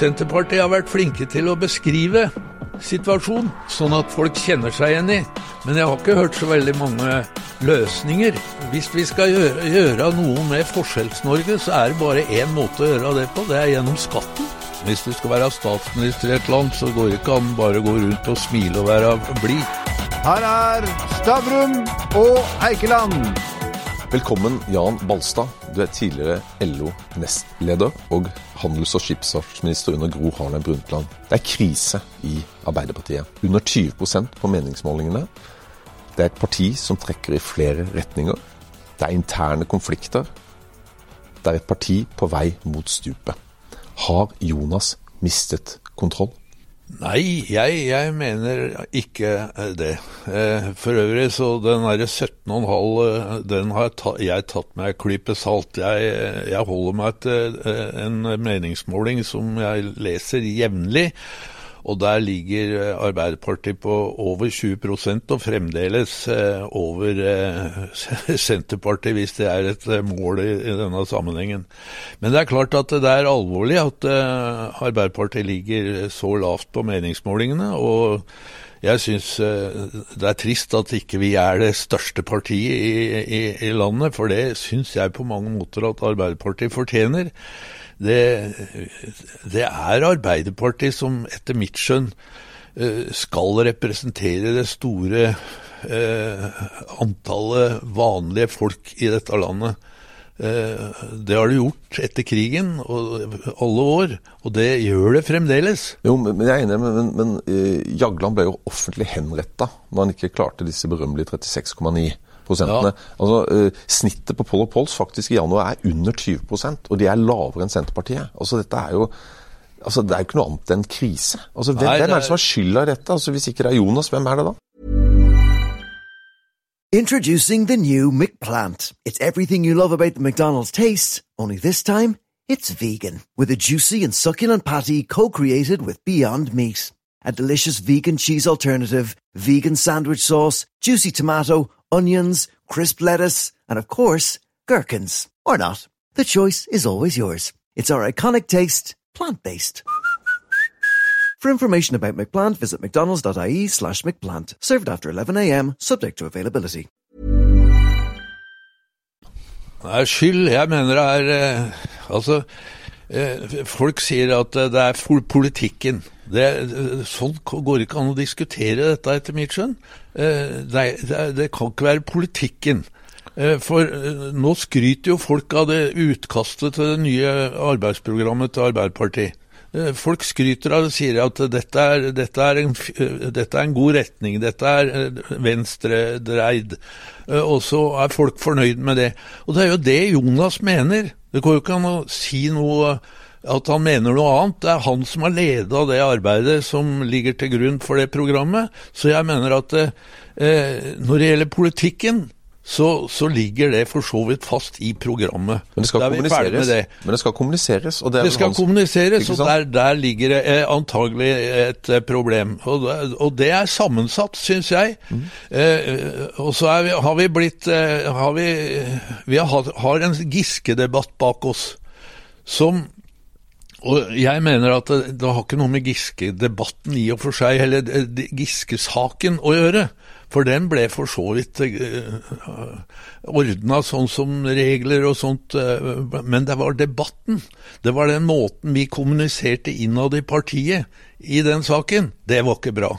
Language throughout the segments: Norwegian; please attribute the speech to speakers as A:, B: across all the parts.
A: Senterpartiet har vært flinke til å beskrive situasjonen, sånn at folk kjenner seg igjen i. Men jeg har ikke hørt så veldig mange løsninger. Hvis vi skal gjøre, gjøre noe med Forskjells-Norge, så er det bare én måte å gjøre det på, det er gjennom skatten. Hvis du skal være statsminister i et land, så går det ikke an bare å gå rundt og smile og være blid.
B: Her er Stavrum og Eikeland.
C: Velkommen, Jan Balstad. Du er tidligere LO-nestleder og handels- og skipsfartsminister under Gro Harlem Brundtland. Det er krise i Arbeiderpartiet. Under 20% på meningsmålingene. Det er et parti som trekker i flere retninger. Det er interne konflikter. Det er et parti på vei mot stupet. Har Jonas mistet kontroll?
A: Nei, jeg, jeg, mener ikke det. Eh, for øvrig så den derre 17,5 eh, den har jeg tatt med ei klype salt. Jeg, jeg, holder meg til eh, en meningsmåling som jeg leser jevnlig. Og der ligger eh, Arbeiderpartiet på over 20 og fremdeles eh, over eh, Senterpartiet, hvis det er et mål i, denne sammenhengen. Men det er klart at det er alvorlig at Arbeiderpartiet ligger så lavt på meningsmålingene. og jeg syns det er trist at ikke vi er det største partiet i, i, i landet, for det syns jeg på mange måter at Arbeiderpartiet fortjener det, det er Arbeiderpartiet som etter mitt skjønn eh, skal representere det store eh, antallet vanlige folk i dette landet. Eh, det har det gjort etter krigen, og alle år, og det gjør det fremdeles.
C: Jo, men jeg er enig, men, men, Jagland ble jo offentlig henretta når han ikke klarte disse berømmelige 36,9 prosentene. Ja. Altså, uh, snittet på Poll og Pols faktisk i januar er under 20% og de er lavere enn Senterpartiet. Altså, dette er jo altså, Det er jo ikke noe annet enn krise. Altså, hvem, Nei, hvem er det som har skylda i dette? Altså, hvis ikke det er Jonas, hvem er det da?
D: Introducing the new McPlant. It's everything you love about the McDonald's taste, only this time it's vegan. With a juicy and succulent patty co-created with Beyond Meat. A delicious vegan cheese alternative, vegan sandwich sauce, juicy tomato, onions, crisp lettuce, and of course, gherkins. Or not. The choice is always yours. It's our iconic taste, plant-based. For information about McPlant, visit mcdonalds.ie slash McPlant. Served after 11am, subject to availability.
A: Er skyld. Jeg mener det er eh, Altså, eh, folk sier at det er politikken. Det, sånn går ikke an å diskutere dette, etter mitt skjønn. Eh, det, det, det kan ikke være politikken. Eh, for eh, nå skryter jo folk av det utkastet til det nye arbeidsprogrammet til Arbeiderpartiet. Folk skryter av det og sier at dette er, dette, er en, dette er, en, god retning, dette er venstredreid. Og så er folk fornøyd med det. Og det er jo det Jonas mener. Det går jo ikke an å si noe at han mener noe annet. Det er han som har leda det arbeidet som ligger til grunn for det programmet. Så jeg mener at eh, når det gjelder politikken, så, så, ligger det for så vidt fast i programmet.
C: Men det skal kommuniseres. Det. Men det skal kommuniseres.
A: Og det, det skal hans... kommuniseres, og der, der, ligger det eh, antagelig et eh, problem. Og, og, det er sammensatt, syns jeg. Mm. Eh, og så vi, har vi blitt eh, har vi, vi har, har en Giske-debatt bak oss som og jeg mener at det, det har ikke noe med Giske-debatten i og for seg, eller Giske-saken å gjøre. For den ble for så vidt uh, ordna sånn som regler og sånt, uh, men det var debatten. Det var den måten vi kommuniserte innad i partiet i den saken. Det var ikke bra.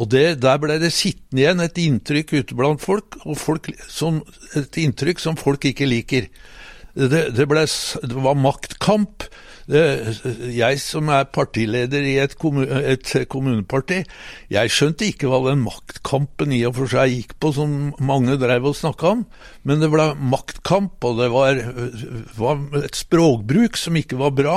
A: Og det, Der ble det sittende igjen et inntrykk ute blant folk, folk som, et inntrykk som folk ikke liker. Det, det, ble, det var maktkamp. Jeg som er partileder i et, et, kommuneparti, jeg skjønte ikke hva den maktkampen i og for seg gikk på, som mange drev og snakka om. Men det ble maktkamp, og det var, var, et språkbruk som ikke var bra.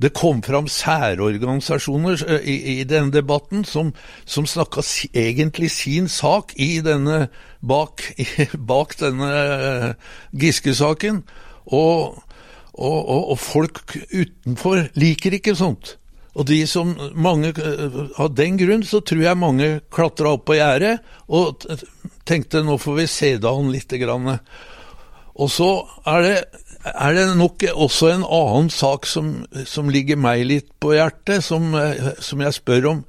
A: Det kom fram særorganisasjoner i, i denne debatten som, som snakka egentlig sin sak i denne, bak, bak denne Giske-saken. Og og, og, og, folk utenfor liker ikke sånt. Og de som mange, Av den grunn så tror jeg mange klatra opp på gjerdet og tenkte nå får vi se det an lite grann. Og så er det er det nok også en annen sak som, som ligger meg litt på hjertet, som, som, jeg spør om.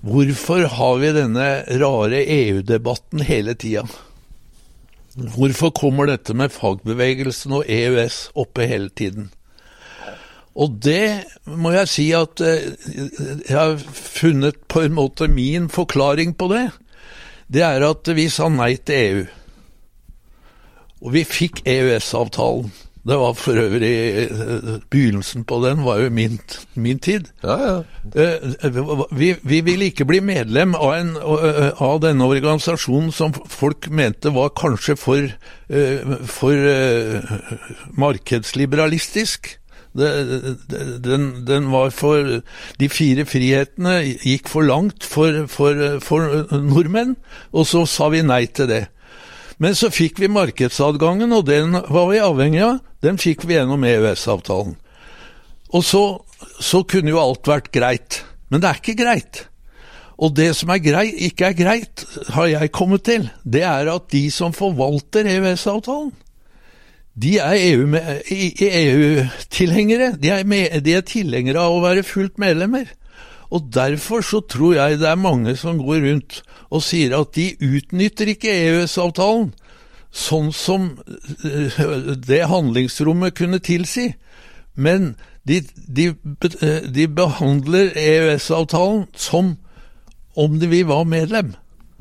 A: Hvorfor har vi denne rare EU-debatten hele tida? Hvorfor kommer dette med fagbevegelsen og EØS oppe hele tiden? Og det må jeg si at eh, jeg har funnet på en måte min forklaring på det. Det er at vi sa nei til EU. Og vi fikk EØS-avtalen. Det var for øvrig eh, Begynnelsen på den var jo min, min tid.
C: Ja, ja.
A: Eh, vi, vi ville ikke bli medlem av, en, av, denne organisasjonen som folk mente var kanskje for, for markedsliberalistisk. Den, den, var for De fire frihetene gikk for langt for, for, for, nordmenn, og så sa vi nei til det. Men så fikk vi markedsadgangen, og den var vi avhengig av. Den fikk vi gjennom EØS-avtalen. Og så, så kunne jo alt vært greit. Men det er ikke greit. Og det som er greit, ikke er greit, har jeg kommet til, det er at de som forvalter EØS-avtalen, de er EU-tilhengere. EU de, de, er tilhengere av å være fullt medlemmer. Og Derfor så tror jeg det er mange som går rundt og sier at de utnytter ikke EØS-avtalen sånn som eh, det handlingsrommet kunne tilsi. Men de, de, de behandler EØS-avtalen som om de vil være medlem.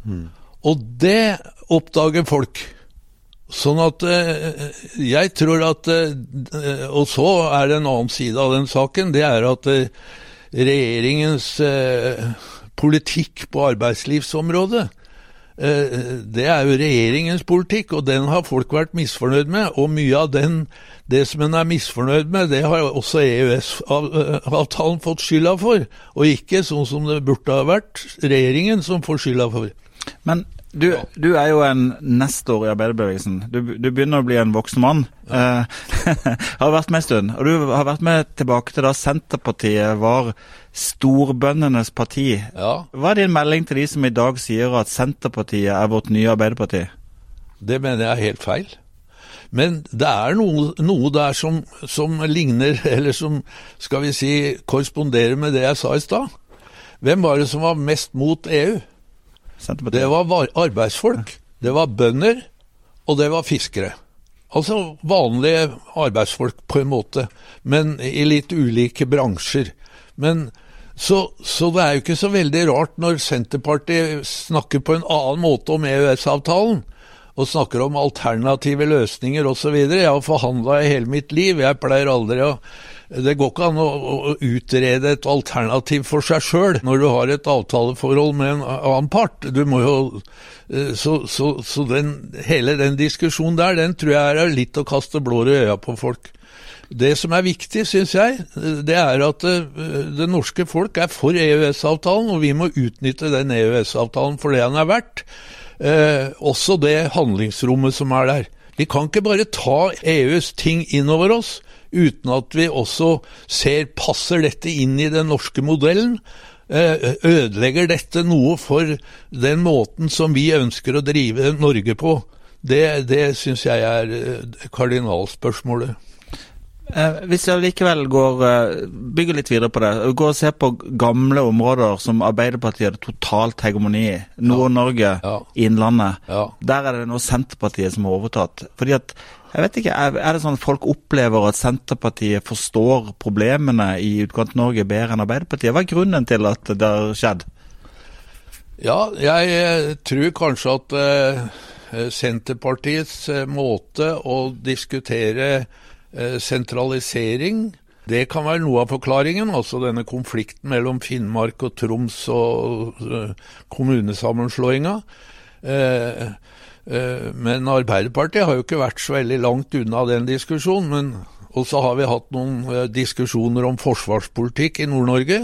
A: Mm. Og det oppdager folk. Sånn at eh, jeg tror at eh, Og så er det en annen side av den saken. Det er at eh, regjeringens politikk på arbeidslivsområdet det er jo regjeringens politikk, og den har folk vært misfornøyd med. Og mye av den, det som en er misfornøyd med, det har også EØS-avtalen fått skylda for. Og ikke sånn som det burde ha vært, regjeringen som får skylda for.
E: Men du, du, er jo en nestor i arbeiderbevegelsen. Du, du begynner å bli en voksen mann. Ja. Uh, har vært med en stund. Og du har vært med tilbake til da Senterpartiet var storbøndenes parti.
A: Ja.
E: Hva er din melding til de som i dag sier at Senterpartiet er vårt nye Arbeiderparti?
A: Det mener jeg er helt feil. Men det er noe, noe der som, som, ligner, eller som skal vi si korresponderer med det jeg sa i stad. Hvem var det som var mest mot EU? Det var arbeidsfolk, det var bønder, og det var fiskere. Altså vanlige arbeidsfolk, på en måte, men i litt ulike bransjer. Men så, så, det er jo ikke så veldig rart når Senterpartiet snakker på en annen måte om EØS-avtalen, og snakker om alternative løsninger osv. Jeg har forhandla i hele mitt liv, jeg pleier aldri å det går ikke an å, utrede et alternativ for seg sjøl når du har et avtaleforhold med en annen part. Du må jo, eh, så, så, så den, hele den diskusjonen der, den tror jeg er litt å kaste blår i øya på folk. Det som er viktig, syns jeg, det er at eh, det norske folk er for EØS-avtalen, og vi må utnytte den EØS-avtalen for det den er verdt. Eh, også det handlingsrommet som er der. Vi kan ikke bare ta EUs ting innover oss uten at vi også ser passer dette inn i den norske modellen. Eh, ødelegger dette noe for den måten som vi ønsker å drive Norge på? Det, det syns jeg er eh, kardinalspørsmålet.
E: Eh, hvis jeg likevel går, eh, bygger litt videre på det, går og ser på gamle områder som Arbeiderpartiet hadde totalt hegemoni i, Nord-Norge, ja. Innlandet,
A: ja.
E: der er det nå Senterpartiet som har overtatt. Fordi at jeg vet ikke, Er det sånn at folk opplever at Senterpartiet forstår problemene i Utkant-Norge bedre enn Arbeiderpartiet? Hva er grunnen til at det har skjedd?
A: Ja, jeg eh, tror kanskje at uh, Senterpartiets måte å diskutere sentralisering det kan være noe av forklaringen, altså denne konflikten mellom Finnmark og Troms og kommunesammenslåinga. Eh, Eh, men Arbeiderpartiet har jo ikke vært så veldig langt unna den diskusjonen. men og så har vi hatt noen eh, diskusjoner om forsvarspolitikk i Nord-Norge,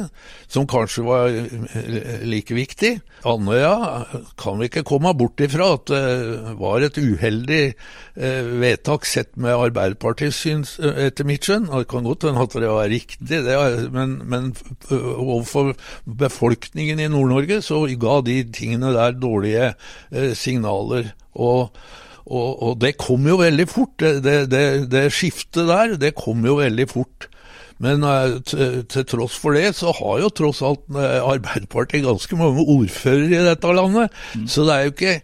A: som kanskje var eh, like viktig. Andøya kan vi ikke komme bort ifra at det var et uheldig vedtak sett med Arbeiderpartiets syn, etter mitt skjønn. Det kan godt hende at det var riktig, det, men, men overfor befolkningen i Nord-Norge så ga de tingene der dårlige signaler. Og, og, og det kom jo veldig fort. Det, det, det, det skiftet der, det kom jo veldig fort. Men uh, til tross for det, så har jo tross alt uh, Arbeiderpartiet ganske mange ordførere i dette landet. Mm. Så det er jo ikke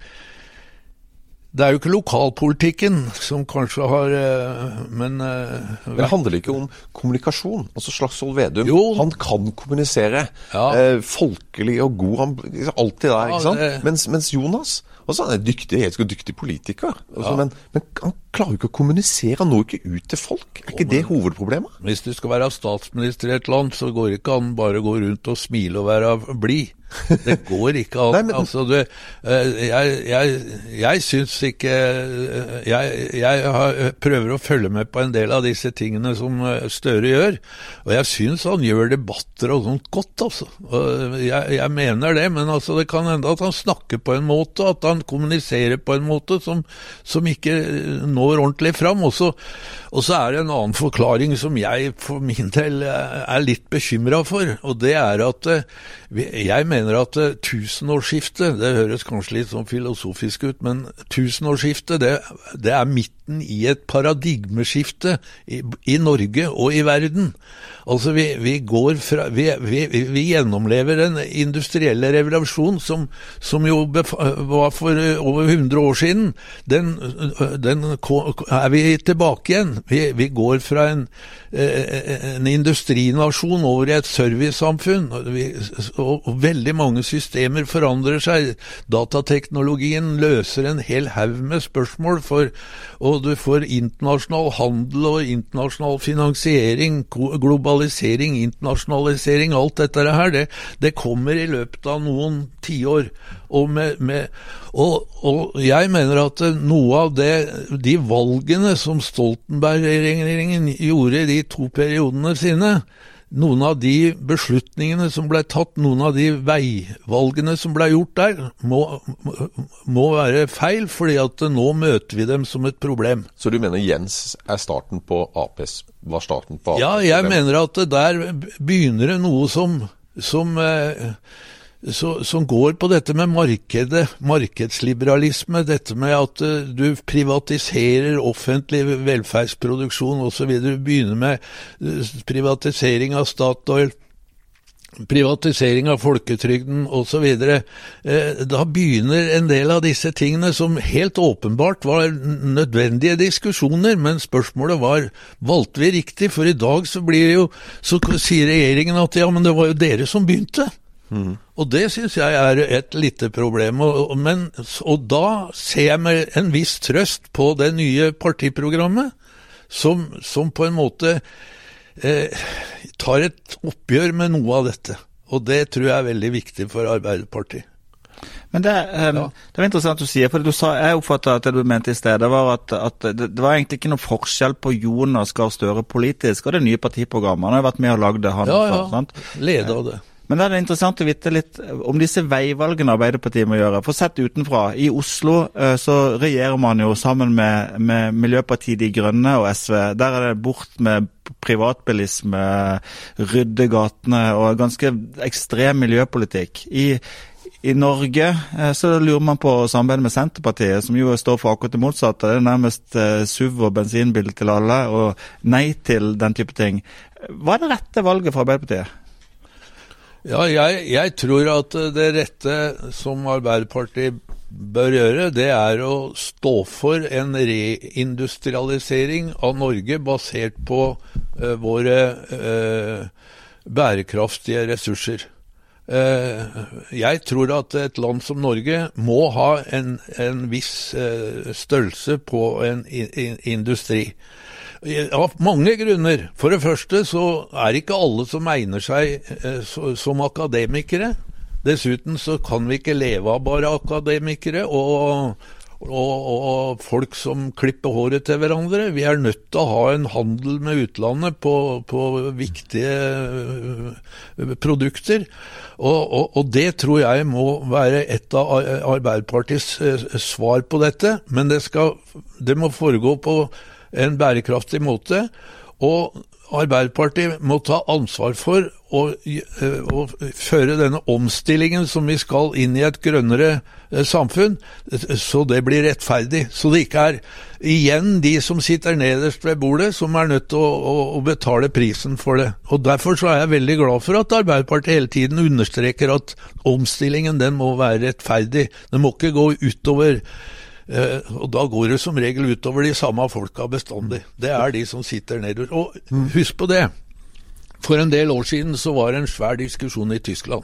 A: det er jo ikke lokalpolitikken som kanskje har uh, Men
C: Men det handler ikke om kommunikasjon? Altså Slagsvold Vedum, jo. han kan kommunisere. Ja. folkelig og god, han alltid der, ikke sant? Det... Mens, mens Jonas Altså, han er dyktig, helt dyktig politiker, også, ja. men, men, han klarer jo ikke å kommunisere. Han når ikke ut til folk. Er ikke det hovedproblemet?
A: Hvis du skal være statsminister i et land, så går det ikke an bare å gå rundt og smile og være blid. Det går ikke an. Nei, men... altså, du, eh, jeg, jeg, jeg syns ikke eh, jeg, jeg har, prøver å følge med på en del av disse tingene som eh, Støre gjør, og jeg syns han gjør debatter og sånt godt, altså. Jeg, jeg, mener det, men altså, det kan hende at han snakker på en måte, at han kommuniserer på en måte som, som ikke når ordentlig fram. Og så, og så er det en annen forklaring som jeg for min del er litt bekymra for, og det er at jeg mener mener at uh, tusenårsskiftet, det høres kanskje litt sånn filosofisk ut, men tusenårsskiftet det, det er midten i et paradigmeskifte i, i Norge og i verden. Altså, vi, vi går fra vi, vi, vi, gjennomlever en industrielle revolusjon som, som jo var for over 100 år siden. Den, den er vi tilbake igjen. Vi, går fra en, eh, en industrinasjon over i et servicesamfunn. Og, og veldig mange systemer forandrer seg. Datateknologien løser en hel haug med spørsmål, for, og du får internasjonal handel og internasjonal finansiering, globalisering internasjonalisering, alt dette her, det, det kommer i løpet av noen tiår. Og, og, og, jeg mener at noe av det, de valgene som Stoltenberg-regjeringen gjorde i de to periodene sine, noen av de beslutningene som ble tatt, noen av de veivalgene som ble gjort der, må, må være feil, fordi at nå møter vi dem som et problem.
C: Så du mener Jens er starten på Aps? Var starten på
A: Aps? Ja, jeg mener at der begynner det noe som, som eh, så, som går på dette med markedet, markedsliberalisme, dette med at uh, du privatiserer offentlig velferdsproduksjon osv. Du begynner med uh, privatisering av Statoil, privatisering av folketrygden osv. Uh, da begynner en del av disse tingene som helt åpenbart var nødvendige diskusjoner, men spørsmålet var valgte vi riktig, for i dag så blir det jo, så sier regjeringen at ja, men det var jo dere som begynte. Mm. Og det syns jeg er et lite problem. Og, men, og da ser jeg med en viss trøst på det nye partiprogrammet, som, som på en måte eh, tar et oppgjør med noe av dette. Og det tror jeg er veldig viktig for Arbeiderpartiet.
E: Men det, um, ja. det var interessant du sier, for du sa, jeg oppfatta at det du mente i stedet, var at, at det, det, var egentlig ikke noe forskjell på Jonas Gahr Støre politisk og det nye partiprogrammet. Han har vært med og lagd det, han
A: ja. Ja, Leda det.
E: Men da er det interessant å vite litt om disse veivalgene Arbeiderpartiet må gjøre. For sett utenfra, i Oslo eh, så regjerer man jo sammen med, med Miljøpartiet De Grønne og SV. Der er det bort med privatbilisme, rydde gatene og ganske ekstrem miljøpolitikk. I, i Norge eh, så lurer man på å samarbeide med Senterpartiet, som jo står for akkurat det motsatte. Det er nærmest eh, SUV og bensinbil til alle, og nei til den type ting. Hva er det rette valget for Arbeiderpartiet?
A: Ja, jeg, jeg, tror at det rette som Arbeiderpartiet bør gjøre, det er å stå for en reindustrialisering av Norge basert på uh, våre uh, bærekraftige ressurser. Jeg tror at et land som Norge må ha en, en viss størrelse på en industri. Av mange grunner. For det første så er ikke alle som egner seg eh, som akademikere. Dessuten så kan vi ikke leve av bare akademikere og, og, og, folk som klipper håret til hverandre. Vi er nødt til å ha en handel med utlandet på, på viktige eh, produkter. Og, og, det tror jeg må være et av Arbeiderpartiets eh, svar på dette. Men det, skal, det må foregå på en bærekraftig måte. Og Arbeiderpartiet må ta ansvar for å, å, føre denne omstillingen som vi skal inn i et grønnere samfunn, så det blir rettferdig. Så det ikke er igjen de som sitter nederst ved bordet, som er nødt til å, å, å betale prisen for det. Og Derfor så er jeg veldig glad for at Arbeiderpartiet hele tiden understreker at omstillingen den må være rettferdig. Den må ikke gå utover Eh, og da går det som regel utover de samme folka bestandig. Det er de som sitter nedover. Og husk på det. For en del år siden så var det en svær diskusjon i Tyskland.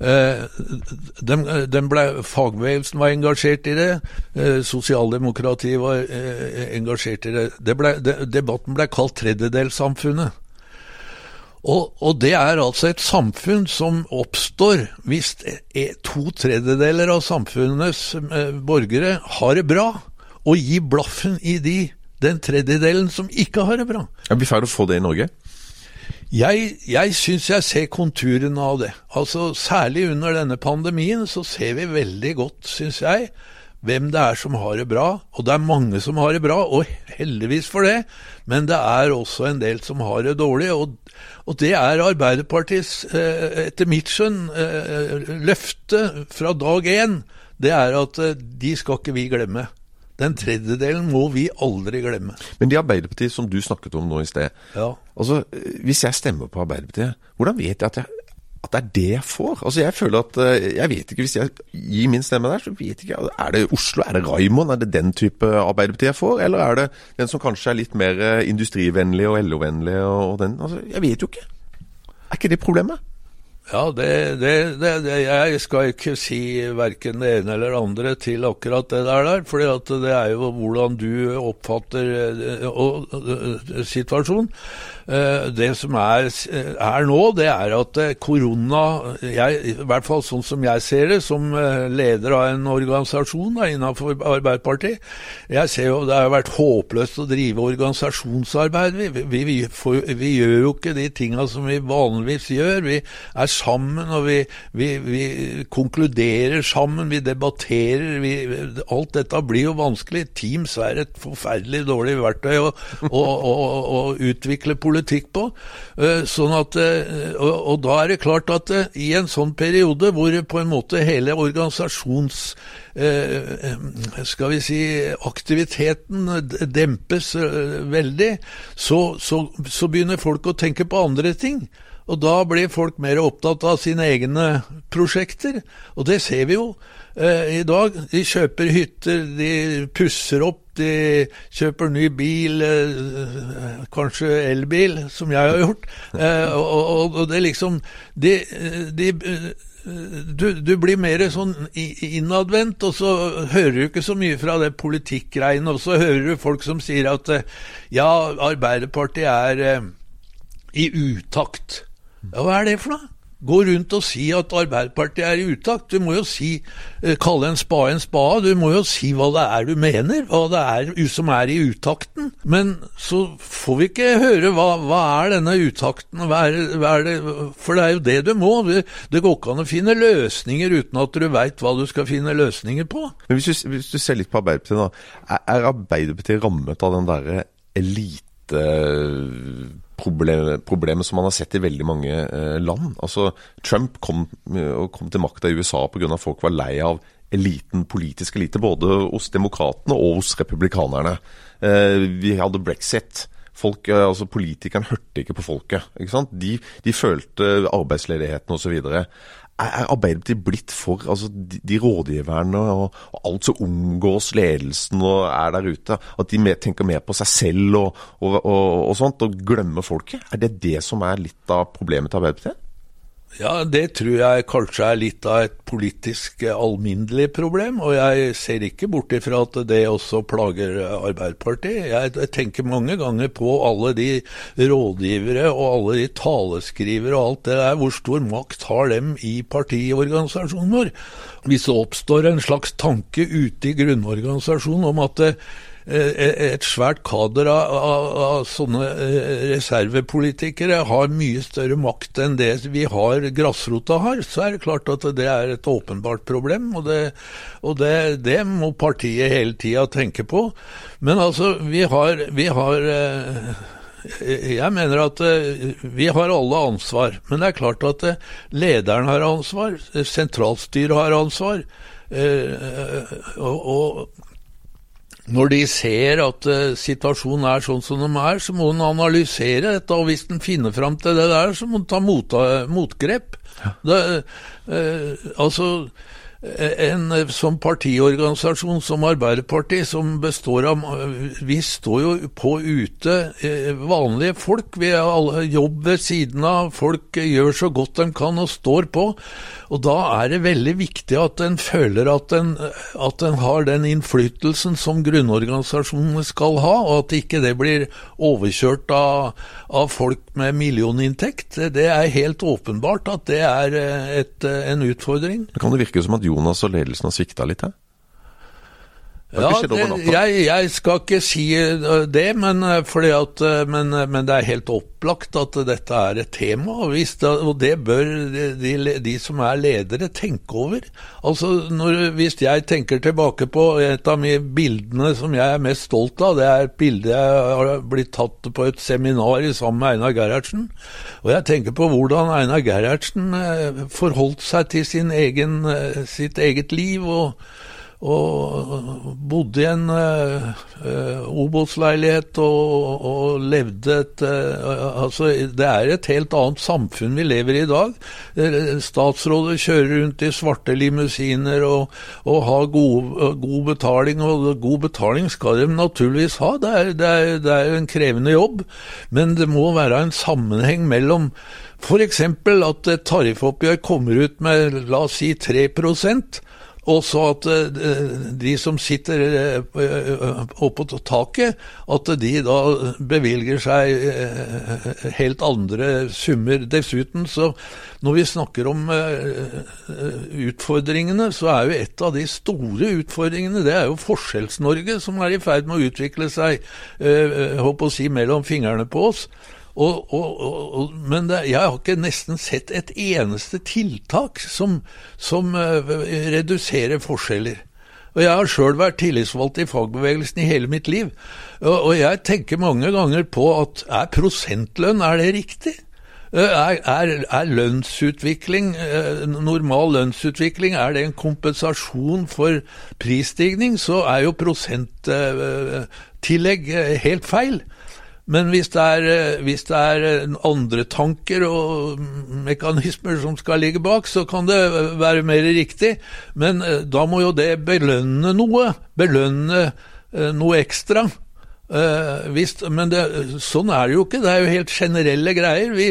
A: Eh, den, den ble, fagbevegelsen var engasjert i det, eh, sosialdemokratiet var eh, engasjert i det. det ble, de, debatten ble kalt tredjedelssamfunnet. Og, og, det er altså et samfunn som oppstår hvis to tredjedeler av samfunnets eh, borgere har det bra, og gi blaffen i de, den tredjedelen som ikke har det bra.
C: Det blir ferdig å få det i Norge?
A: Jeg, jeg syns jeg ser konturene av det. Altså Særlig under denne pandemien så ser vi veldig godt, syns jeg, hvem det er som har det bra. Og det er mange som har det bra, og heldigvis for det. Men det er også en del som har det dårlig. Og, og det er Arbeiderpartiets, eh, etter mitt skjønn, eh, løfte fra dag én. Det er at eh, de skal ikke vi glemme. Den tredjedelen må vi aldri glemme.
C: Men de Arbeiderpartiet som du snakket om nå i sted.
A: Ja.
C: altså Hvis jeg stemmer på Arbeiderpartiet, hvordan vet jeg at jeg at det er det jeg får. Altså Jeg føler at eh, Jeg vet ikke, hvis jeg gir min stemme der, så vet ikke jeg Er det Oslo? Er det Raimond? Er det den type Arbeiderparti jeg får? Eller er det den som kanskje er litt mer eh, industrivennlig og LO-vennlig og den? Altså, Jeg vet jo ikke. Er ikke det problemet?
A: Ja, det, det, det, jeg skal ikke si verken det ene eller det andre til akkurat det der, der for det er jo hvordan du oppfatter og, og, og, situasjonen. Eh, det som er, er, nå, det er at korona, jeg, i hvert fall sånn som jeg ser det, som leder av en organisasjon innenfor Arbeiderpartiet, jeg ser jo det har vært håpløst å drive organisasjonsarbeid. Vi, vi, vi, for, vi gjør jo ikke de tinga som vi vanligvis gjør. Vi er sammen, og vi, vi, konkluderer sammen, vi debatterer. Alt dette blir jo vanskelig. Teams er et forferdelig dårlig verktøy å, å, å, å utvikle politikk på. Eh, sånn at, eh, og, da er det klart at eh, i en sånn periode hvor på en måte hele organisasjons skal vi si, aktiviteten dempes veldig, så, så, så begynner folk å tenke på andre ting. Og da blir folk mer opptatt av sine egne prosjekter, og det ser vi jo eh, i dag. De kjøper hytter, de pusser opp, de kjøper ny bil, eh, kanskje elbil, som jeg har gjort. Eh, og, og, og, det liksom De, de du, du, blir mer sånn innadvendt, og så hører du ikke så mye fra det politikkgreiene. Og så hører du folk som sier at ja, Arbeiderpartiet er eh, i utakt. Ja, hva er det for noe? Gå rundt og si at Arbeiderpartiet er i utakt. Du må jo si, eh, kalle en spade en spade. Du må jo si hva det er du mener, hva det er som er i utakten. Men så får vi ikke høre hva, hva er denne utakten, hva er, hva er det, for det er jo det du må. Det, det går ikke an å finne løsninger uten at du veit hva du skal finne løsninger på.
C: Men hvis du, hvis du ser litt på Arbeiderpartiet, da. Er Arbeiderpartiet rammet av den derre elite problemet problemet som man har sett i veldig mange eh, land. Altså, Trump kom, eh, kom til makta i USA pga. folk var lei av eliten, politisk elite, både hos demokratene og hos republikanerne. Eh, vi hadde brexit. Folk, eh, altså Politikerne hørte ikke på folket. ikke sant? De, de følte arbeidsledigheten osv er Arbeiderpartiet blitt for altså, de, de rådgiverne og, og, alt som omgås ledelsen og er der ute, at de mer, tenker mer på seg selv og, og, og, sånt, og glemmer folket? Er det det som er litt av problemet til Arbeiderpartiet?
A: Ja, det tror jeg kanskje er litt av et politisk eh, alminnelig problem. Og jeg ser ikke bort ifra at det også plager Arbeiderpartiet. Jeg tenker mange ganger på alle de rådgivere og alle de taleskrivere og alt det der. Hvor stor makt har dem i partiorganisasjonen vår? Hvis det oppstår en slags tanke ute i grunnorganisasjonen om at Eh, et svært kader av, av, av, sånne eh, reservepolitikere har mye større makt enn det vi har grasrota har, så er det klart at det er et åpenbart problem. Og det, og det, det må partiet hele tida tenke på. Men altså, vi har, vi har jeg mener at vi har alle ansvar. Men det er klart at lederen har ansvar, sentralstyret har ansvar. Og, når de ser at situasjonen er sånn som den er, så må en analysere dette. Og hvis en finner fram til det der, så må en ta mot, motgrep. Ja. Det, altså en sånn partiorganisasjon som Arbeiderpartiet, som består av Vi står jo på ute, eh, vanlige folk. Vi har alle jobb ved siden av. Folk gjør så godt de kan og står på. Og da er det veldig viktig at en føler at en, at en har den innflytelsen som grunnorganisasjonene skal ha, og at ikke det blir overkjørt av, av folk med millioninntekt. Det er helt åpenbart at det er eh, et, en utfordring.
C: Kan det virke som at Jonas og ledelsen har svikta litt her?
A: Ja, det, jeg, jeg, skal ikke si eh, det, men, eh, at, eh, men, men, det er helt opplagt at dette er et tema. Og, det, og det bør de, de, som er ledere tenke over. Altså, når, Hvis jeg tenker tilbake på et av mine bildene som jeg er mest stolt av, det er et bilde jeg har blitt tatt på et seminar sammen med Einar Gerhardsen. Og jeg tenker på hvordan Einar Gerhardsen forholdt seg til egen, sitt eget liv. og og bodde i en uh, Obos-leilighet og, og, levde et uh, Altså, det er et helt annet samfunn vi lever i i dag. Statsråder kjører rundt i svarte limousiner og, og har god, god, betaling, og god betaling skal de naturligvis ha. Det er, det, er, det er en krevende jobb, men det må være en sammenheng mellom F.eks. at et tariffoppgjør kommer ut med la oss si 3 og så at eh, de som sitter eh, oppå taket, at de da bevilger seg eh, helt andre summer. Dessuten, så når vi snakker om utfordringene, så er jo et av de store utfordringene det er jo Forskjells-Norge, som er i ferd med å utvikle seg håper å si, mellom fingrene på oss. Og, og, og, men det, jeg har ikke nesten sett et eneste tiltak som, som uh, reduserer forskjeller. Og Jeg har sjøl vært tillitsvalgt i fagbevegelsen i hele mitt liv. Og, jeg tenker mange ganger på at er prosentlønn, er det riktig? Eh, er, er, er, lønnsutvikling, eh, normal lønnsutvikling, er det en kompensasjon for prisstigning, så er jo prosenttillegg helt feil. Men hvis det, er, eh, hvis det, er, eh, andre tanker og mekanismer som skal ligge bak, så kan det være mer riktig. Men eh, da må jo det belønne noe. Belønne noe ekstra. Hvis, men det, sånn er det jo ikke. Det er jo helt generelle greier. Vi,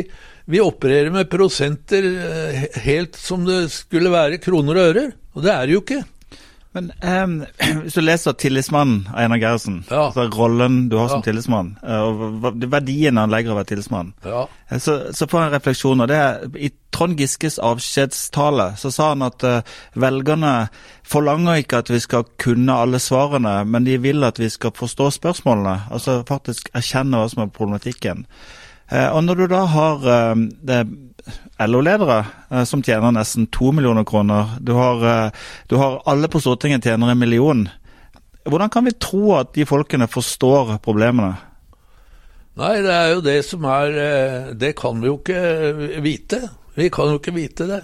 A: vi opererer med prosenter helt som det skulle være kroner og ører. Og det er det jo ikke.
E: Men um, hvis du leser 'Tillitsmannen' av Einar Gerhardsen, ja. altså rollen du har som ja. tillitsmann, eh, og verdien han legger av å være tillitsmann, ja. Eh, så, så, får jeg en refleksjon. og det er, I Trond Giskes avskjedstale så sa han at uh, velgerne forlanger ikke at vi skal kunne alle svarene, men de vil at vi skal forstå spørsmålene. Altså faktisk erkjenne hva som er problematikken. Uh, og når du da har uh, LO-ledere eh, som tjener nesten to millioner kroner. Du har, eh, du har, alle på Stortinget tjener en million. Hvordan kan vi tro at de folkene forstår problemene?
A: Nei, det er jo det som er eh, Det kan vi jo ikke vite. Vi kan jo ikke vite det.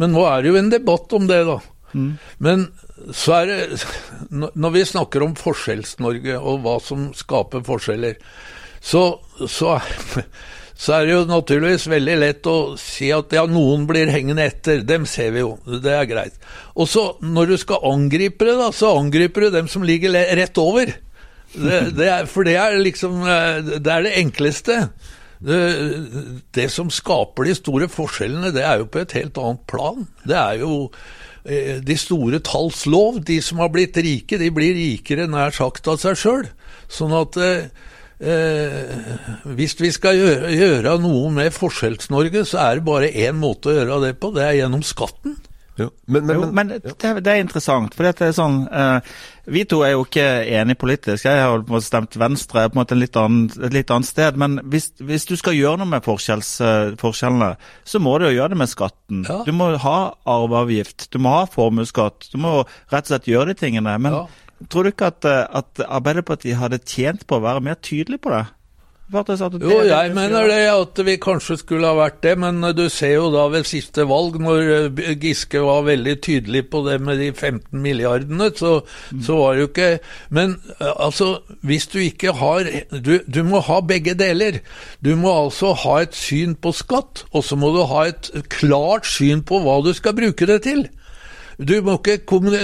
A: Men nå er det jo en debatt om det, da. Mm. Men så er det Når vi snakker om Forskjells-Norge og hva som skaper forskjeller, så, så så er det jo naturligvis veldig lett å si at ja, noen blir hengende etter. Dem ser vi jo, det er greit. Og så når du skal angripe det, da, så angriper du dem som ligger rett over. Det, det er, for det er liksom eh, Det er det enkleste. Det, det, som skaper de store forskjellene, det er jo på et helt annet plan. Det er jo eh, de store talls lov. De som har blitt rike, de blir rikere nær sagt av seg sjøl. Sånn at eh, Eh, hvis vi skal gjøre, gjøre noe med Forskjells-Norge, så er det bare én måte å gjøre det på, det er gjennom skatten.
E: Jo, men, men, jo, men det, det, er interessant. for det er sånn, eh, Vi to er jo ikke enige politisk. Jeg har stemt Venstre på en måte litt annen, et litt annet sted. Men hvis, hvis du skal gjøre noe med eh, forskjellene, så må du jo gjøre det med skatten. Ja. Du må ha arveavgift, du må ha formuesskatt. Du må rett og slett gjøre de tingene. men ja. Tror du ikke at, eh, at, Arbeiderpartiet hadde tjent på å være mer tydelig på det?
A: Jo, jeg mener det at vi kanskje skulle ha vært det, men du ser jo da ved siste valg, når Giske var veldig tydelig på det med de 15 milliardene, så, mm. så var det jo ikke Men altså, hvis du ikke har du, du må ha begge deler. Du må altså ha et syn på skatt, og så må du ha et klart syn på hva du skal bruke det til. Du må, ikke,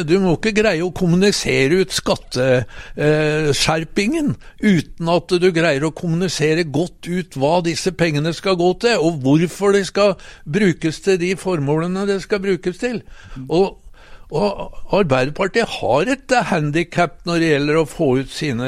A: du må ikke, greie å kommunisere ut skatteskjerpingen eh, uten at du greier å kommunisere godt ut hva disse pengene skal gå til, og hvorfor de skal brukes til de formålene det skal brukes til. Og og Arbeiderpartiet har et handikap når det gjelder å få ut sine,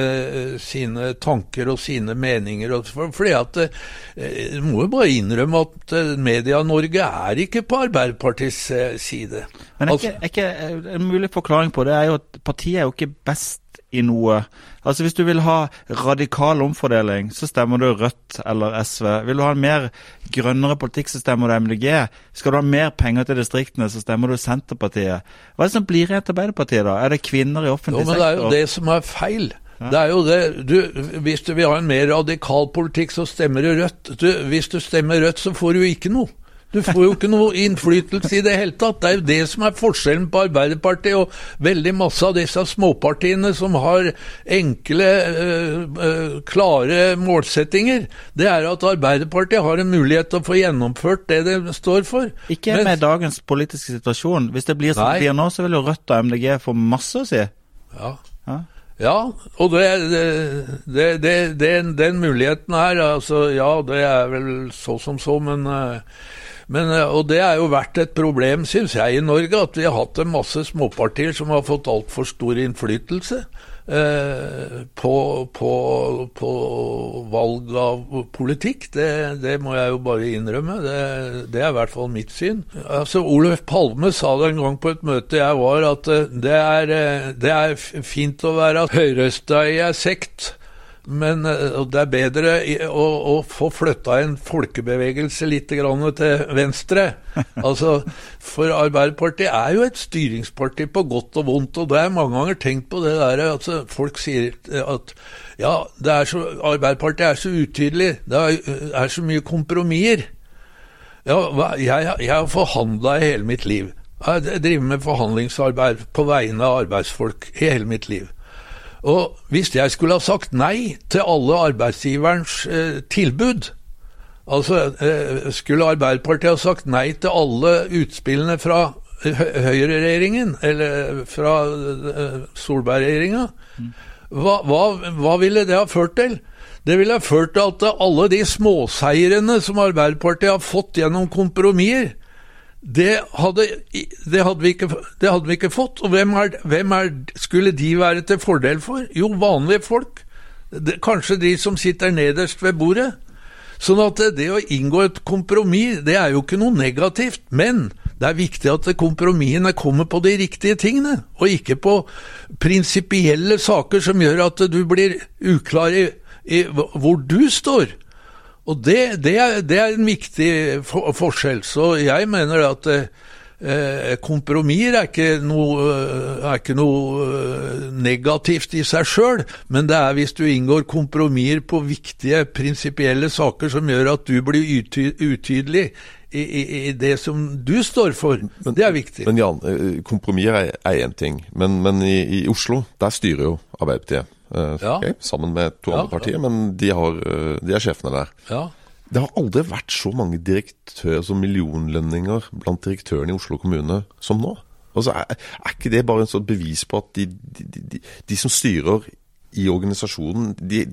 A: sine tanker og sine meninger. fordi at eh, Du må jo bare innrømme at eh, Media-Norge er ikke på Arbeiderpartiets eh, side.
E: Men er ikke, er ikke, En mulig forklaring på det er jo at partiet er jo ikke best i noe. Altså Hvis du vil ha radikal omfordeling, så stemmer du Rødt eller SV. Vil du ha en mer grønnere politikk, så stemmer du MDG. Skal du ha mer penger til distriktene, så stemmer du Senterpartiet. Hva er det som blir igjen til Arbeiderpartiet, da? Er det kvinner i offentlig sektor?
A: Jo, men Det er jo det som er feil. Det er jo det. Du, hvis du vil ha en mer radikal politikk, så stemmer du Rødt. Du, hvis du stemmer Rødt, så får du ikke noe. Du får jo ikke noe innflytelse i det hele tatt. Det er jo det som er forskjellen på Arbeiderpartiet og veldig masse av disse småpartiene som har enkle, øh, klare målsettinger. Det er at Arbeiderpartiet har en mulighet til å få gjennomført det det står for.
E: Ikke Mens, med dagens politiske situasjon. Hvis det blir som det blir nå, så vil jo Rødt og MDG få masse å si.
A: Ja. ja. Ja, og det, det, det, den muligheten her, altså ja, det er vel så som så, men uh, men, eh, og det er jo vært et problem, syns jeg, i Norge, at vi har hatt en masse småpartier som har fått altfor stor innflytelse. Eh, på, på, på, valg av politikk. Det, det, må jeg jo bare innrømme. Det, det, er i hvert fall mitt syn. Altså, Oluf Palme sa det en gang på et møte jeg var, at eh, det er, det er fint å være høyrøsta i ei sekt. Men eh, det er bedre å, å få flytta en folkebevegelse litt til venstre. Altså, For Arbeiderpartiet er jo et styringsparti på godt og vondt. Og det er mange ganger tenkt på det der altså, Folk sier at ja, så, Arbeiderpartiet er så utydelig. Det er, er så mye kompromisser. Ja, jeg, jeg har forhandla i hele mitt liv. Jeg driver med forhandlingsarbeid på vegne av arbeidsfolk i hele mitt liv. Og hvis jeg skulle ha sagt nei til alle arbeidsgiverens eh, tilbud, altså eh, skulle Arbeiderpartiet ha sagt nei til alle utspillene fra høyreregjeringen, eller fra eh, Solberg-regjeringa, hva, hva, hva ville det ha ført til? Det ville ha ført til at alle de småseirene som Arbeiderpartiet har fått gjennom kompromisser, det hadde, det, hadde ikke, det hadde, vi ikke, fått. Og hvem, er, hvem er, skulle de være til fordel for? Jo, vanlige folk. Det, kanskje de som sitter nederst ved bordet. Sånn at det, å inngå et kompromiss, det er jo ikke noe negativt. Men det er viktig at kompromissene kommer på de riktige tingene, og ikke på prinsipielle saker som gjør at du blir uklar i, i hvor du står. Og det, det, er, det, er, en viktig for, forskjell. Så jeg mener at eh, kompromisser er ikke noe, er ikke noe eh, negativt i seg sjøl, men det er hvis du inngår kompromisser på viktige prinsipielle saker som gjør at du blir utydelig i, i, i, det som du står for. Men, det er viktig.
C: Men Jan, eh, kompromisser er én ting, men, men i, i Oslo, der styrer jo Arbeiderpartiet. Ja. okay, sammen med to andre partier, men de, har, uh, de er sjefene der.
A: Ja.
C: Det har aldri vært så mange direktører som millionlønninger blant direktørene i Oslo kommune som nå. Altså, er, er, ikke det bare en sånn bevis på at de, de, de, de som styrer i organisasjonen, de,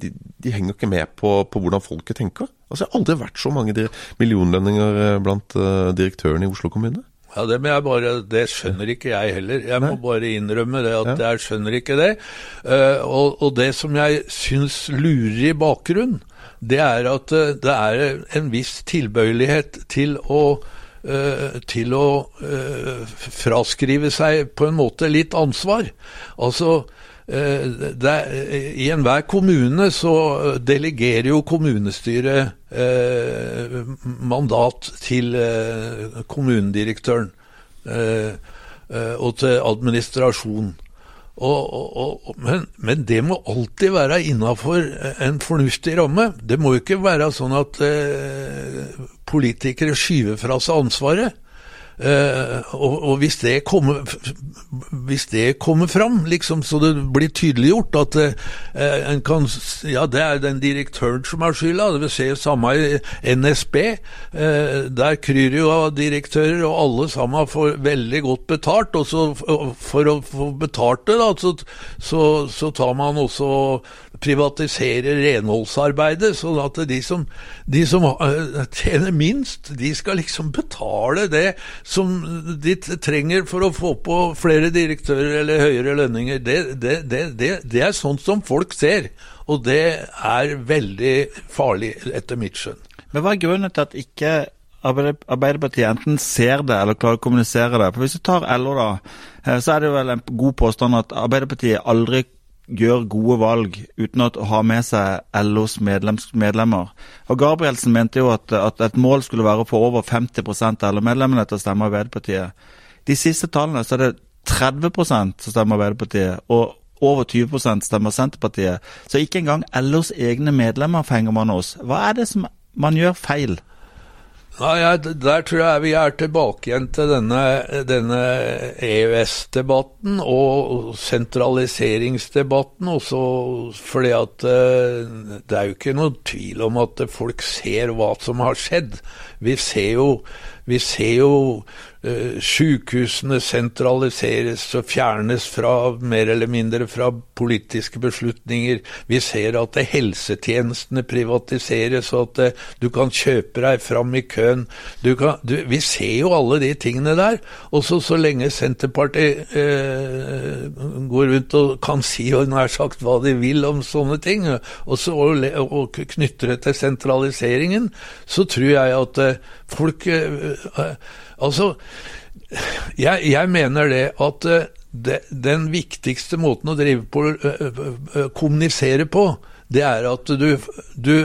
C: henger ikke med på, på, hvordan folket tenker? Altså, Det har aldri vært så mange millionlønninger eh, blant direktørene i Oslo kommune.
A: Ja, det, bare, det, skjønner ikke jeg heller. Jeg må bare innrømme det at ja. jeg skjønner ikke det. Uh, og, og, det som jeg syns lurer i bakgrunnen, det er at uh, det er en viss tilbøyelighet til å uh, til å fraskrive seg på en måte litt ansvar. Altså er, I enhver kommune så delegerer jo kommunestyret eh, mandat til eh, kommunedirektøren eh, eh, og til administrasjon. Og, og, men, men, det må alltid være innafor en fornuftig ramme. Det må jo ikke være sånn at eh, politikere skyver fra seg ansvaret. Uh, og, og hvis, det kommer, hvis det kommer fram, liksom, så det blir tydeliggjort at eh, en kan Ja, det er den direktøren som har skylda. Det vil si samme i NSB. Eh, der kryr jo av direktører, og alle sammen får veldig godt betalt. Og så for å få betalt det, da, så, så, så tar man også privatisere renholdsarbeidet, sånn at de som, de som, tjener minst, de skal liksom betale det som de trenger for å få på flere direktører eller høyere lønninger. Det, det, det, det er sånt som folk ser, og det er veldig farlig, etter mitt skjønn.
E: Men Hva er grunnen til at ikke Arbeiderpartiet enten ser det eller klarer å kommunisere det? For Hvis du tar LO, da, eh, så er det vel en god påstand at Arbeiderpartiet aldri gjør gode valg uten å ha med seg LOs medlems, medlemmer. Og Gabrielsen mente jo at, at, et mål skulle være å få over 50% av LO-medlemmene til å stemme Arbeiderpartiet. De siste tallene så er det 30 som stemmer Arbeiderpartiet, og over 20% stemmer Senterpartiet. Så ikke engang LOs egne medlemmer fenger man oss. Hva er det som man gjør feil?
A: Nei, ja, Der tror jeg vi er tilbake igjen til denne, denne EØS-debatten og sentraliseringsdebatten. Også fordi at eh, det er jo ikke noe tvil om at folk ser hva som har skjedd. Vi ser jo, vi ser jo sykehusene sentraliseres og fjernes fra, mer eller mindre fra politiske beslutninger. Vi ser at helsetjenestene privatiseres, og at uh, du kan kjøpe deg fram i køen. Du kan, du, vi ser jo alle de tingene der. Og så, lenge Senterpartiet eh, går rundt og kan si og nær sagt hva de vil om sånne ting, og, så, og, og knytter det til sentraliseringen, så tror jeg at folk Altså, jeg, jeg mener det at det, den viktigste måten å drive på, kommunisere på, det er at, du, du,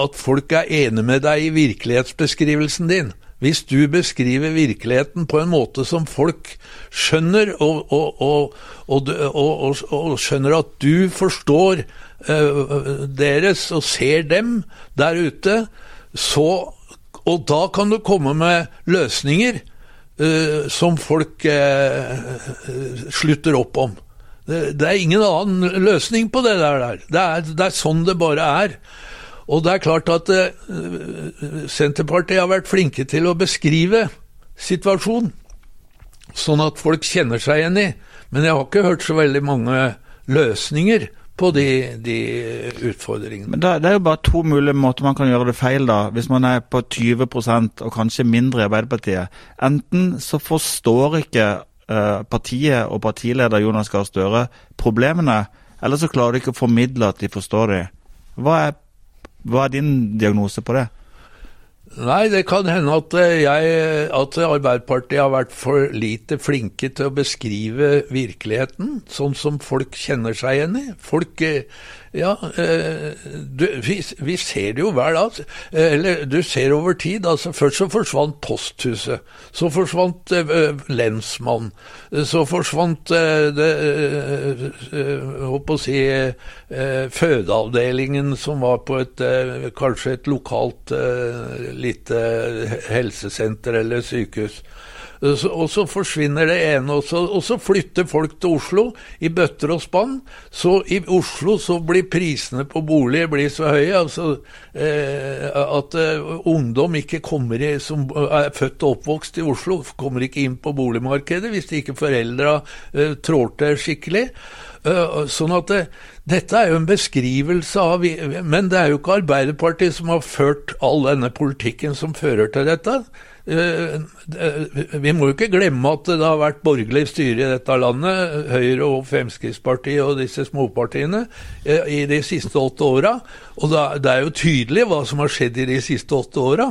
A: at folk er enig med deg i virkelighetsbeskrivelsen din. Hvis du beskriver virkeligheten på en måte som folk skjønner, og, og, og, og skjønner at du forstår uh, deres og ser dem der ute, så og da kan du komme med løsninger uh, som folk uh, slutter opp om. Det, det, er ingen annen løsning på det der. Det er, det er sånn det bare er. Og det er klart at uh, Senterpartiet har vært flinke til å beskrive situasjonen, sånn at folk kjenner seg igjen i. Men jeg har ikke hørt så veldig mange løsninger på de, de utfordringene.
E: Men da, Det er jo bare to mulige måter man kan gjøre det feil da, hvis man er på 20% og kanskje mindre i Arbeiderpartiet. Enten så forstår ikke eh, partiet og partileder Jonas Gahr Støre problemene, eller så klarer de ikke å formidle at de forstår dem. Hva hva er din diagnose på det?
A: Nei, det kan hende at, eh, jeg, at Arbeiderpartiet har vært for lite flinke til å beskrive virkeligheten, sånn som folk kjenner seg igjen i. Folk eh, ja, eh, du, vi, vi, ser det jo hver dag. Eh, eller du ser over tid. altså Først så forsvant posthuset. Så forsvant uh, lensmann. Så forsvant uh, det uh, å si fødeavdelingen som var på et kanskje et lokalt lite helsesenter eller sykehus. Og så forsvinner det ene, og så, og så, flytter folk til Oslo i bøtter og spann. Så i Oslo så blir prisene på boliger blir så høye altså, eh, at eh, ungdom ikke kommer i, som er født og oppvokst i Oslo, kommer ikke inn på boligmarkedet hvis ikke foreldra eh, trår til skikkelig. Uh, sånn at det, dette er jo en beskrivelse av Men det er jo ikke Arbeiderpartiet som har ført all denne politikken som fører til dette. Eh, vi må jo ikke glemme at det har vært borgerlig styre i dette landet, Høyre og Fremskrittspartiet og disse småpartiene, eh, i de siste åtte åra. Og det er jo tydelig hva som har skjedd i de siste åtte åra.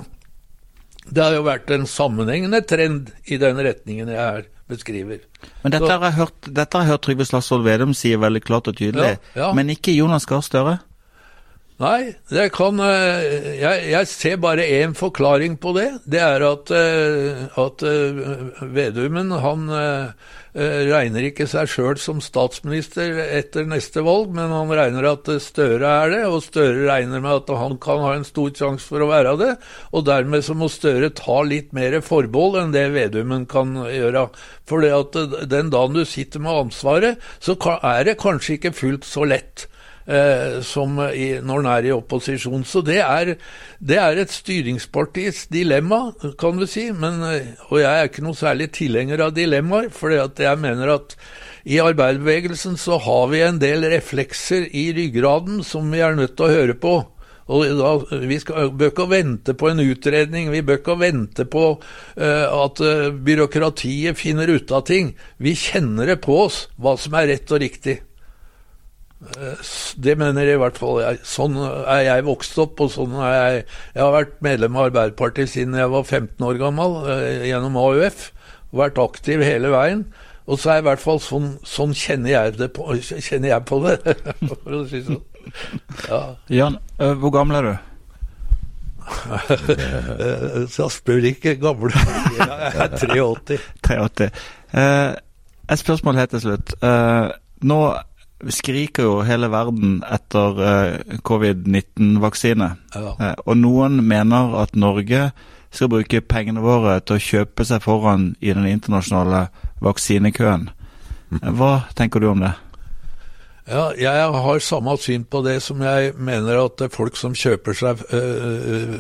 A: Det har jo vært en sammenhengende trend i den retningen jeg her beskriver.
E: Men dette har jeg hørt, dette har jeg hørt Trygve Slagsvold Vedum si veldig klart og tydelig, ja, ja. men ikke Jonas Gahr Støre?
A: Nei, det kan eh, jeg, jeg ser bare én forklaring på det. Det er at, eh, at Vedumen han regner ikke seg sjøl som statsminister etter neste valg, men han regner at Støre er det, og Støre regner med at han kan ha en stor sjanse for å være det. Og dermed så må Støre ta litt mer forbehold enn det Vedumen kan gjøre. For den dagen du sitter med ansvaret, så er det kanskje ikke fullt så lett eh, som i, når en er i opposisjon. Så det er, det er et styringspartis dilemma, kan du si. Men, eh, og jeg er ikke noe særlig tilhenger av dilemmaer, for jeg mener at i arbeiderbevegelsen så har vi en del reflekser i ryggraden som vi er nødt til å høre på. Og da, Vi skal, bør ikke vente på en utredning, vi bør ikke vente på uh, at byråkratiet finner ut av ting. Vi kjenner det på oss hva som er rett og riktig. Det mener i hvert fall jeg. Sånn er jeg vokst opp, og sånn er jeg Jeg har vært medlem av Arbeiderpartiet siden jeg var 15 år gammel, eh, gjennom AUF. Vært aktiv hele veien. Og så er i hvert fall sånn, sånn kjenner, jeg på, kjenner jeg på det, for å si sånn.
E: Ja. Jan, eh, hvor gammel er du?
A: så spør ikke gamle. Jeg er 83.
E: 83. Eh, et spørsmål helt til slutt. Eh, nå skriker jo hele verden etter eh, covid-19-vaksine. Ja. Eh, og noen mener at Norge skal bruke pengene våre til å kjøpe seg foran i den internasjonale vaksinekøen. Uh, hva tenker du om det?
A: Ja, jeg har samme syn på det som jeg mener at det er folk som kjøper seg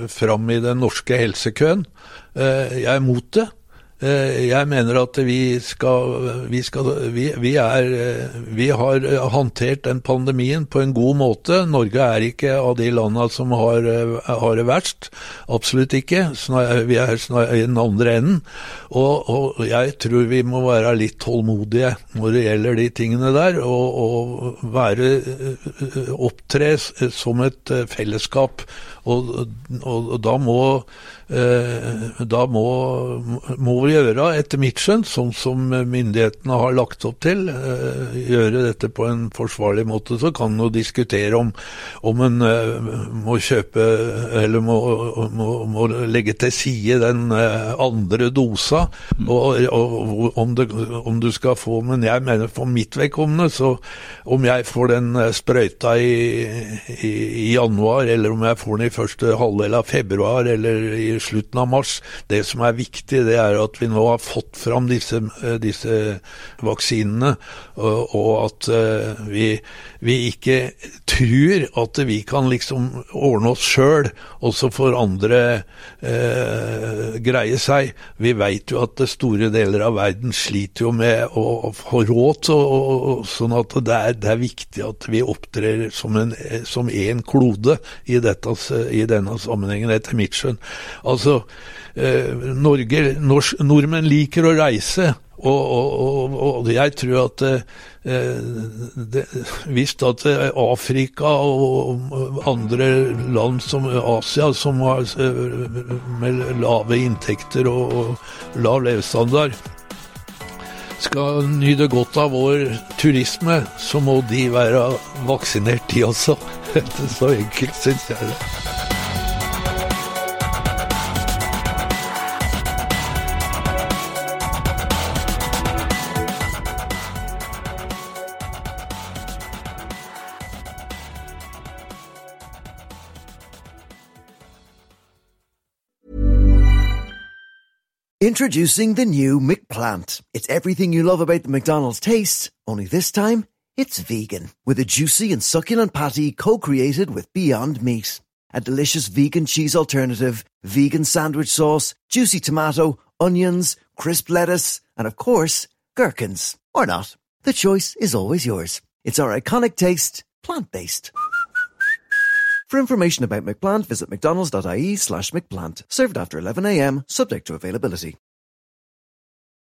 A: fram i den norske helsekøen. jeg er mot det. Eh, jeg mener at vi skal, vi, skal vi, vi, er, eh, vi, har håndtert den pandemien på en god måte. Norge er ikke av de landene som har, eh, har det verst. Absolutt ikke. Vi er i den andre enden. Og, og, jeg tror vi må være litt tålmodige når det gjelder de tingene der. Og, og være, opptre som et fellesskap. Og, og da må Eh, da må, må, vi gjøre, etter mitt skjønn, sånn som myndighetene har lagt opp til, eh, gjøre dette på en forsvarlig måte. Så kan en diskutere om, om en eh, må kjøpe eller må, må, må legge til side den andre dosa, og, og om, det, om, du skal få Men jeg mener for mitt vedkommende, så om jeg får den sprøyta i, i, i januar, eller om jeg får den i første halvdel av februar, eller i slutten av mars. Det som er viktig, det er at vi nå har fått fram disse, eh, disse vaksinene, og, at uh, vi, vi, ikke tror at vi kan liksom ordne oss sjøl, og så får andre eh, greie seg. Vi veit jo at store deler av verden sliter jo med å få råd, og, og, sånn at det er, det er, viktig at vi opptrer som en, klode i, dette, i denne sammenhengen, etter mitt skjønn. Altså, eh, Norge, nors, nordmenn liker å reise, og, og, og jeg tror at eh, det, hvis at Afrika og andre land som Asia, som har eh, med lave inntekter og, og lav levestandard, skal nyte godt av vår turisme, så må de være vaksinert, de også. Så enkelt syns jeg det.
D: Introducing the new McPlant. It's everything you love about the McDonald's taste, only this time it's vegan. With a juicy and succulent patty co-created with Beyond Meat. A delicious vegan cheese alternative, vegan sandwich sauce, juicy tomato, onions, crisp lettuce, and of course, gherkins. Or not. The choice is always yours. It's our iconic taste, plant-based. For information about McPlant, visit mcdonalds.ie slash McPlant. Served after 11am, subject to availability.